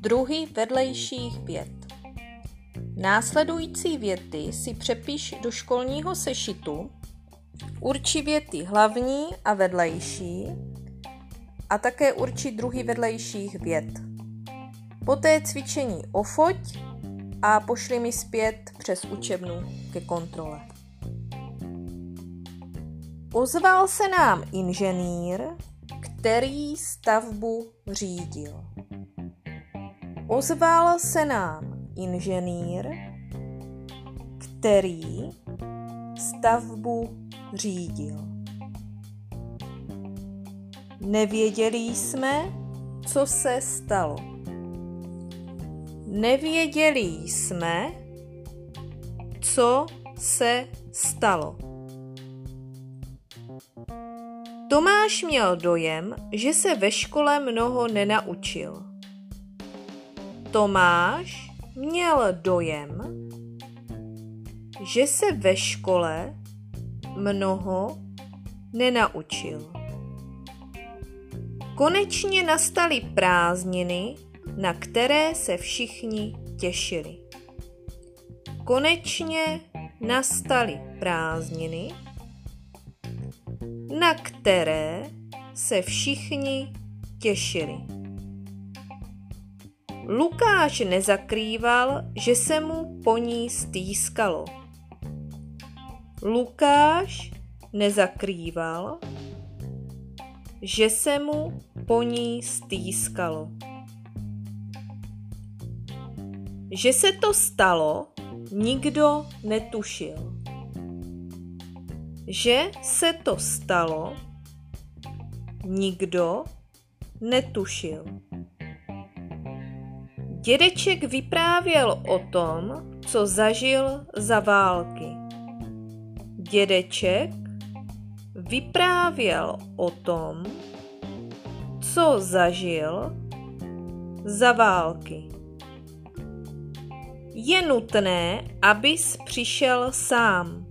druhy vedlejších vět. Následující věty si přepiš do školního sešitu, urči věty hlavní a vedlejší a také urči druhy vedlejších vět. Poté cvičení ofoť a pošli mi zpět přes učebnu ke kontrole. Ozval se nám inženýr, který stavbu řídil. Ozval se nám inženýr, který stavbu řídil. Nevěděli jsme, co se stalo. Nevěděli jsme, co se stalo. Tomáš měl dojem, že se ve škole mnoho nenaučil. Tomáš měl dojem, že se ve škole mnoho nenaučil. Konečně nastaly prázdniny, na které se všichni těšili. Konečně nastaly prázdniny, na které se všichni těšili. Lukáš nezakrýval, že se mu po ní stýskalo. Lukáš nezakrýval, že se mu po ní stýskalo. Že se to stalo, nikdo netušil. Že se to stalo, nikdo netušil. Dědeček vyprávěl o tom, co zažil za války. Dědeček vyprávěl o tom, co zažil za války. Je nutné, abys přišel sám.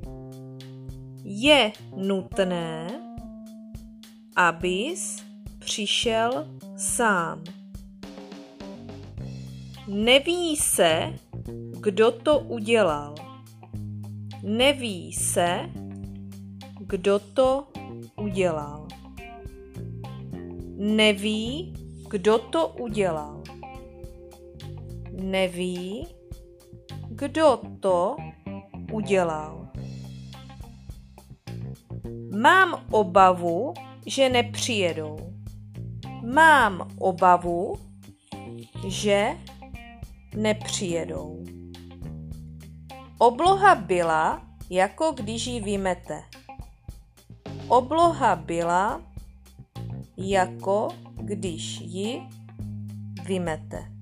Je nutné, abys přišel sám. Neví se, kdo to udělal. Neví se, kdo to udělal. Neví, kdo to udělal. Neví, kdo to udělal. Mám obavu, že nepřijedou. Mám obavu, že nepřijedou. Obloha byla, jako když ji vymete. Obloha byla, jako když ji vymete.